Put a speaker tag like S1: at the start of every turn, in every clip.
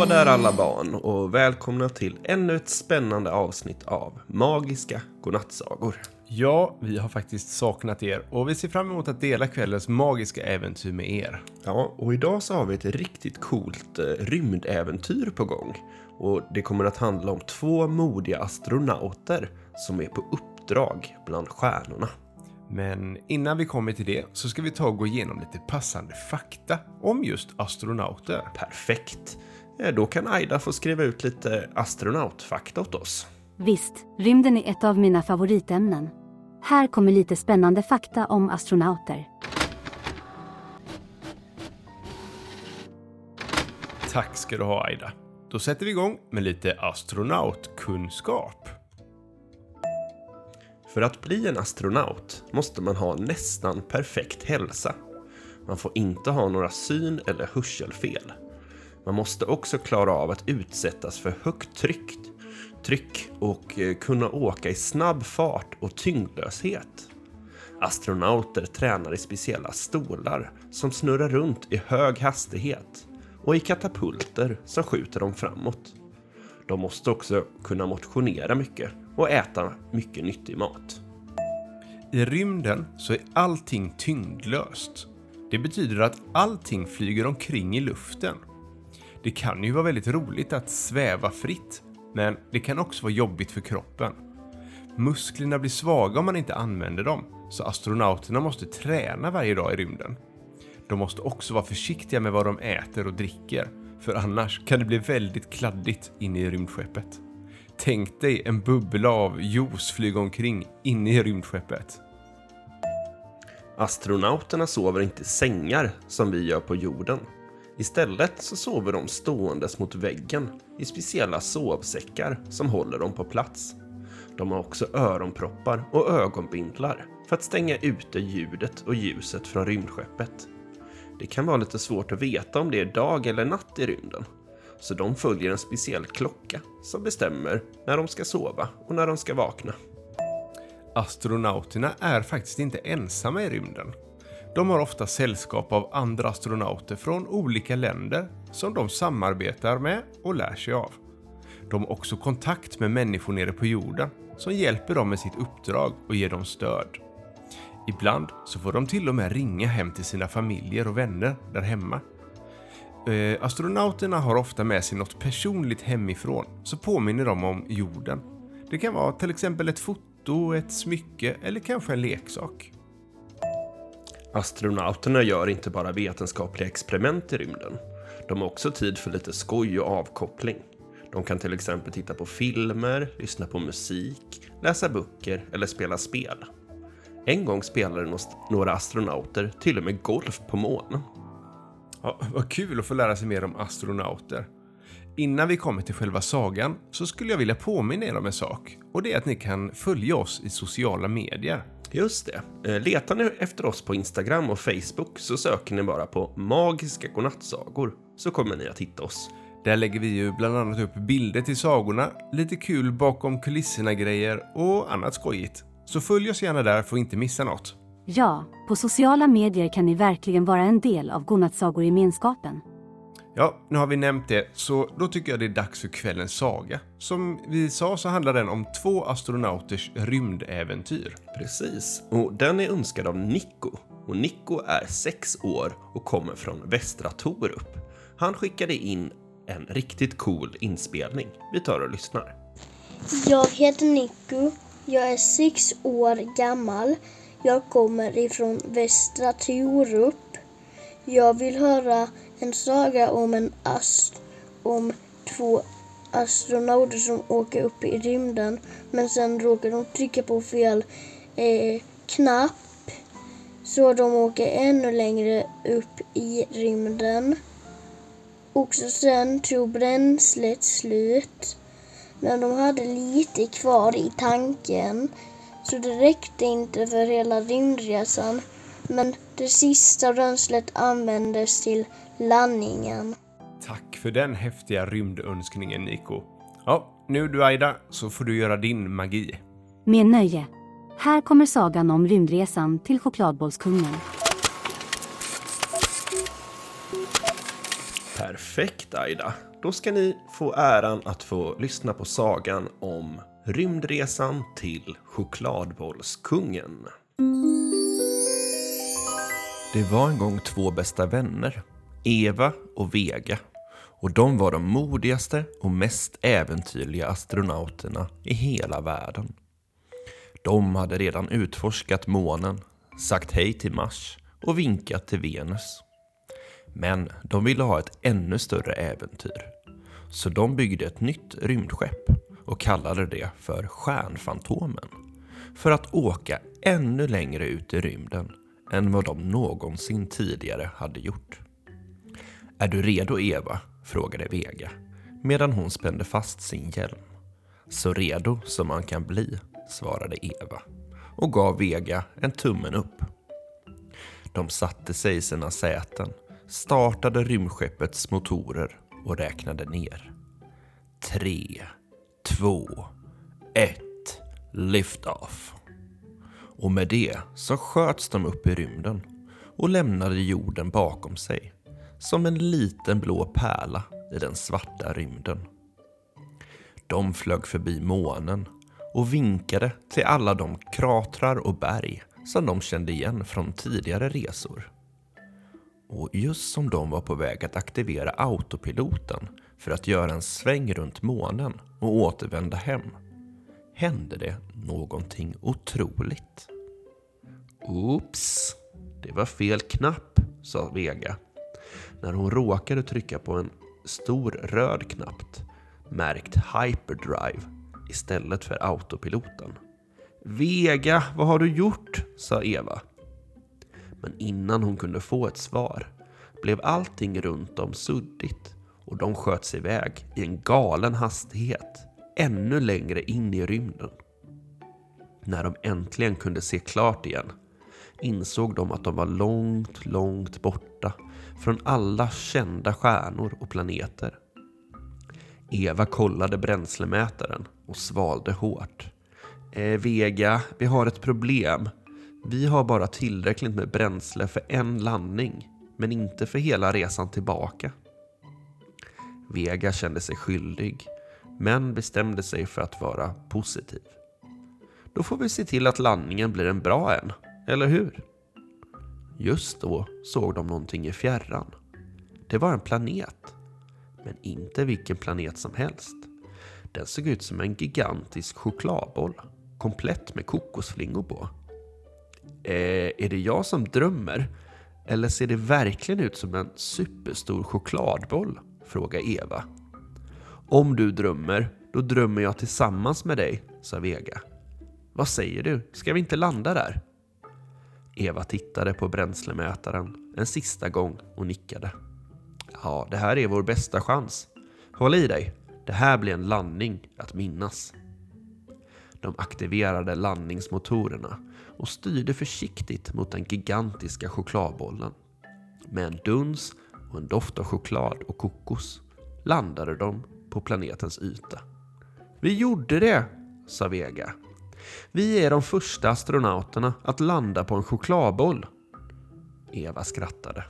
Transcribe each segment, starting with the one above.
S1: Hallå där alla barn och välkomna till ännu ett spännande avsnitt av Magiska godnattsagor.
S2: Ja, vi har faktiskt saknat er och vi ser fram emot att dela kvällens magiska äventyr med er.
S1: Ja, och idag så har vi ett riktigt coolt eh, rymdäventyr på gång. Och det kommer att handla om två modiga astronauter som är på uppdrag bland stjärnorna.
S2: Men innan vi kommer till det så ska vi ta och gå igenom lite passande fakta om just astronauter.
S1: Perfekt. Eh, Då kan Aida få skriva ut lite astronautfakta åt oss.
S3: Visst, rymden är ett av mina favoritämnen. Här kommer lite spännande fakta om astronauter.
S2: Tack ska du ha Aida. Då sätter vi igång med lite astronautkunskap.
S1: För att bli en astronaut måste man ha nästan perfekt hälsa. Man får inte ha några syn eller hörselfel. Man måste också klara av att utsättas för högt tryck, tryck och eh, kunna åka i snabb fart och tyngdlöshet. Astronauter tränar i speciella stolar som snurrar runt i hög hastighet och i katapulter som skjuter dem framåt. De måste också kunna motionera mycket och äta mycket nyttig mat.
S2: I rymden så är allting tyngdlöst. Det betyder att allting flyger omkring i luften. Det kan ju vara väldigt roligt att sväva fritt, men det kan också vara jobbigt för kroppen. Musklerna blir svaga om man inte använder dem, så astronauterna måste träna varje dag i rymden. De måste också vara försiktiga med vad de äter och dricker, för annars kan det bli väldigt kladdigt inne i rymdskeppet. Tänk dig en bubbla av juice flyga omkring inne i rymdskeppet.
S1: Astronauterna sover inte i sängar som vi gör på jorden. Istället så sover de ståendes mot väggen i speciella sovsäckar som håller dem på plats. De har också öronproppar och ögonbindlar för att stänga ute ljudet och ljuset från rymdskeppet. Det kan vara lite svårt att veta om det är dag eller natt i rymden. Så de följer en speciell klocka som bestämmer när de ska sova och när de ska vakna.
S2: Astronauterna är faktiskt inte ensamma i rymden. De har ofta sällskap av andra astronauter från olika länder som de samarbetar med och lär sig av. De har också kontakt med människor nere på jorden som hjälper dem med sitt uppdrag och ger dem stöd. Ibland så får de till och med ringa hem till sina familjer och vänner där hemma. Eh, astronauterna har ofta med sig något personligt hemifrån som påminner dem om jorden. Det kan vara till exempel ett foto, ett smycke eller kanske en leksak.
S1: Astronauterna gör inte bara vetenskapliga experiment i rymden. De har också tid för lite skoj och avkoppling. De kan till exempel titta på filmer, lyssna på musik, läsa böcker eller spela spel. En gång spelade några astronauter till och med golf på månen.
S2: Ja, vad kul att få lära sig mer om astronauter. Innan vi kommer till själva sagan så skulle jag vilja påminna er om en sak. Och det är att ni kan följa oss i sociala medier.
S1: Just det. Eh, Letar ni efter oss på Instagram och Facebook så söker ni bara på Magiska godnattsagor så kommer ni att hitta oss.
S2: Där lägger vi ju bland annat upp bilder till sagorna, lite kul bakom kulisserna grejer och annat skojigt. Så följ oss gärna där för att inte missa något.
S3: Ja, på sociala medier kan ni verkligen vara en del av godnattsagogemenskapen.
S2: Ja, nu har vi nämnt det, så då tycker jag det är dags för kvällens saga. Som vi sa så handlar den om två astronauters rymdäventyr.
S1: Precis. Och den är önskad av Nico. Och Nico är sex år och kommer från Västra Torup. Han skickade in en riktigt cool inspelning. Vi tar och lyssnar.
S4: Jag heter Nico. Jag är sex år gammal. Jag kommer ifrån Västra Torup. Jag vill höra en saga om en ast om två astronauter som åker upp i rymden men sen råkar de trycka på fel eh, knapp så de åker ännu längre upp i rymden. Och så sen tog bränslet slut. Men de hade lite kvar i tanken. Så det räckte inte för hela rymdresan. Men det sista bränslet användes till landningen.
S2: Tack för den häftiga rymdönskningen Nico. Ja, nu du Aida, så får du göra din magi.
S3: Med nöje. Här kommer sagan om rymdresan till chokladbollskungen.
S1: Perfekt Aida. Då ska ni få äran att få lyssna på sagan om rymdresan till chokladbollskungen. Det var en gång två bästa vänner, Eva och Vega. Och de var de modigaste och mest äventyrliga astronauterna i hela världen. De hade redan utforskat månen, sagt hej till Mars och vinkat till Venus. Men de ville ha ett ännu större äventyr. Så de byggde ett nytt rymdskepp och kallade det för Stjärnfantomen. För att åka ännu längre ut i rymden än vad de någonsin tidigare hade gjort. Är du redo Eva? frågade Vega medan hon spände fast sin hjälm. Så redo som man kan bli, svarade Eva och gav Vega en tummen upp. De satte sig i sina säten, startade rymdskeppets motorer och räknade ner. Tre, två, ett, lift off. Och med det så sköts de upp i rymden och lämnade jorden bakom sig som en liten blå pärla i den svarta rymden. De flög förbi månen och vinkade till alla de kratrar och berg som de kände igen från tidigare resor. Och just som de var på väg att aktivera autopiloten för att göra en sväng runt månen och återvända hem hände det någonting otroligt. Oops, det var fel knapp, sa Vega när hon råkade trycka på en stor röd knapp märkt Hyperdrive istället för autopiloten. Vega, vad har du gjort? sa Eva. Men innan hon kunde få ett svar blev allting runt om suddigt och de sköts iväg i en galen hastighet ännu längre in i rymden. När de äntligen kunde se klart igen insåg de att de var långt, långt borta från alla kända stjärnor och planeter. Eva kollade bränslemätaren och svalde hårt. Eh, Vega, vi har ett problem. Vi har bara tillräckligt med bränsle för en landning, men inte för hela resan tillbaka. Vega kände sig skyldig, men bestämde sig för att vara positiv. Då får vi se till att landningen blir en bra en, eller hur? Just då såg de någonting i fjärran. Det var en planet. Men inte vilken planet som helst. Den såg ut som en gigantisk chokladboll. Komplett med kokosflingor på. Eh, är det jag som drömmer? Eller ser det verkligen ut som en superstor chokladboll? frågade Eva. Om du drömmer, då drömmer jag tillsammans med dig, sa Vega. Vad säger du? Ska vi inte landa där? Eva tittade på bränslemätaren en sista gång och nickade. Ja, det här är vår bästa chans. Håll i dig. Det här blir en landning att minnas. De aktiverade landningsmotorerna och styrde försiktigt mot den gigantiska chokladbollen. Med en duns och en doft av choklad och kokos landade de på planetens yta. Vi gjorde det, sa Vega vi är de första astronauterna att landa på en chokladboll. Eva skrattade.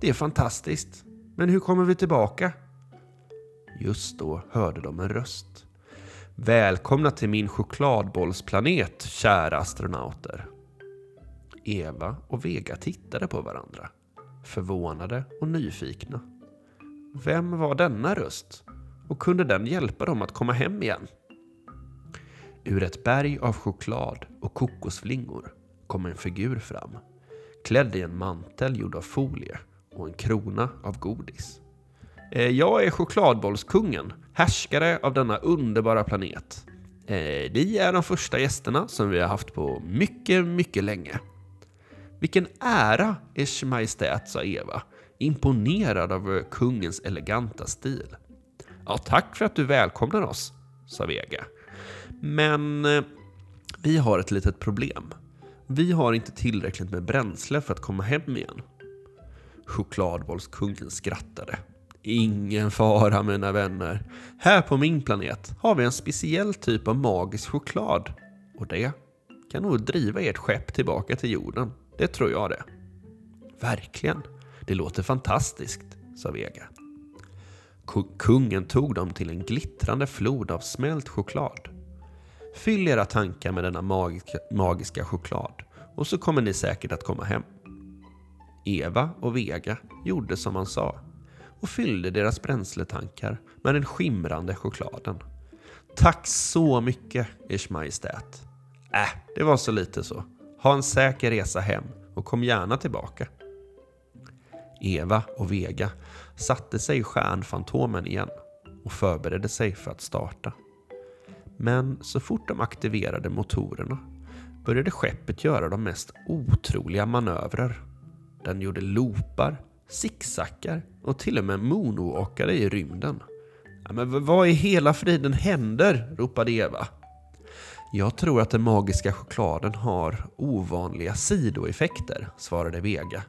S1: Det är fantastiskt. Men hur kommer vi tillbaka? Just då hörde de en röst. Välkomna till min chokladbollsplanet, kära astronauter. Eva och Vega tittade på varandra, förvånade och nyfikna. Vem var denna röst? Och kunde den hjälpa dem att komma hem igen? Ur ett berg av choklad och kokosflingor kom en figur fram. Klädd i en mantel gjord av folie och en krona av godis. Eh, jag är chokladbollskungen, härskare av denna underbara planet. Eh, ni är de första gästerna som vi har haft på mycket, mycket länge. Vilken ära, Ers Majestät, sa Eva, imponerad av kungens eleganta stil. Ja, tack för att du välkomnar oss, sa Vega. Men eh, vi har ett litet problem. Vi har inte tillräckligt med bränsle för att komma hem igen. Chokladbollskungen skrattade. Ingen fara mina vänner. Här på min planet har vi en speciell typ av magisk choklad. Och det kan nog driva ert skepp tillbaka till jorden. Det tror jag det. Verkligen. Det låter fantastiskt, sa Vega. Kungen tog dem till en glittrande flod av smält choklad. Fyll era tankar med denna magiska, magiska choklad och så kommer ni säkert att komma hem. Eva och Vega gjorde som han sa och fyllde deras bränsletankar med den skimrande chokladen. Tack så mycket, Ers Majestät. Äh, det var så lite så. Ha en säker resa hem och kom gärna tillbaka. Eva och Vega satte sig stjärnfantomen igen och förberedde sig för att starta. Men så fort de aktiverade motorerna började skeppet göra de mest otroliga manövrer. Den gjorde loopar, zigzaggar och till och med moonwalkade i rymden. Ja, men vad i hela friden händer? ropade Eva. Jag tror att den magiska chokladen har ovanliga sidoeffekter, svarade Vega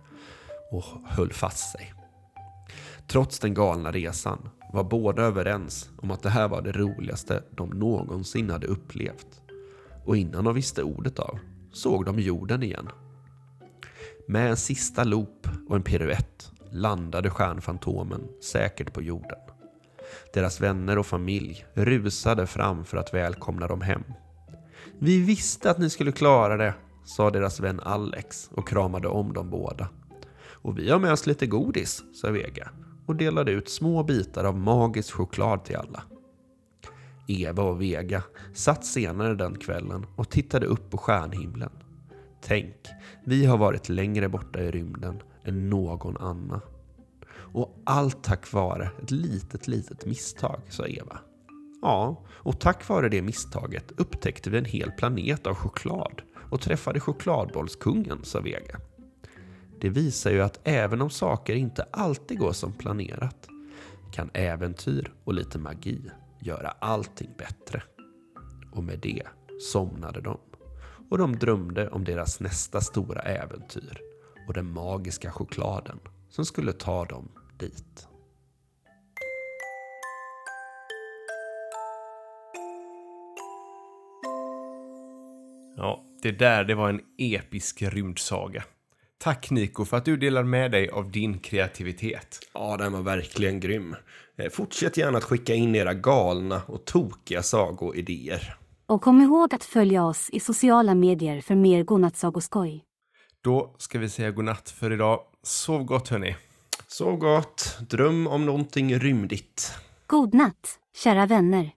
S1: och höll fast sig. Trots den galna resan var båda överens om att det här var det roligaste de någonsin hade upplevt. Och innan de visste ordet av såg de jorden igen. Med en sista loop och en piruett landade stjärnfantomen säkert på jorden. Deras vänner och familj rusade fram för att välkomna dem hem. Vi visste att ni skulle klara det, sa deras vän Alex och kramade om dem båda. Och vi har med oss lite godis, sa Vega och delade ut små bitar av magisk choklad till alla. Eva och Vega satt senare den kvällen och tittade upp på stjärnhimlen. Tänk, vi har varit längre borta i rymden än någon annan. Och allt tack vare ett litet, litet misstag, sa Eva. Ja, och tack vare det misstaget upptäckte vi en hel planet av choklad och träffade chokladbollskungen, sa Vega. Det visar ju att även om saker inte alltid går som planerat kan äventyr och lite magi göra allting bättre. Och med det somnade de. Och de drömde om deras nästa stora äventyr och den magiska chokladen som skulle ta dem dit.
S2: Ja, det där det var en episk rymdsaga. Tack Nico för att du delar med dig av din kreativitet.
S1: Ja, den var verkligen grym. Eh, Fortsätt gärna att skicka in era galna och tokiga sagoidéer.
S3: Och kom ihåg att följa oss i sociala medier för mer godnattsagoskoj.
S2: Då ska vi säga godnatt för idag. Sov gott hörni.
S1: Så gott, dröm om någonting rymdigt.
S3: God natt, kära vänner.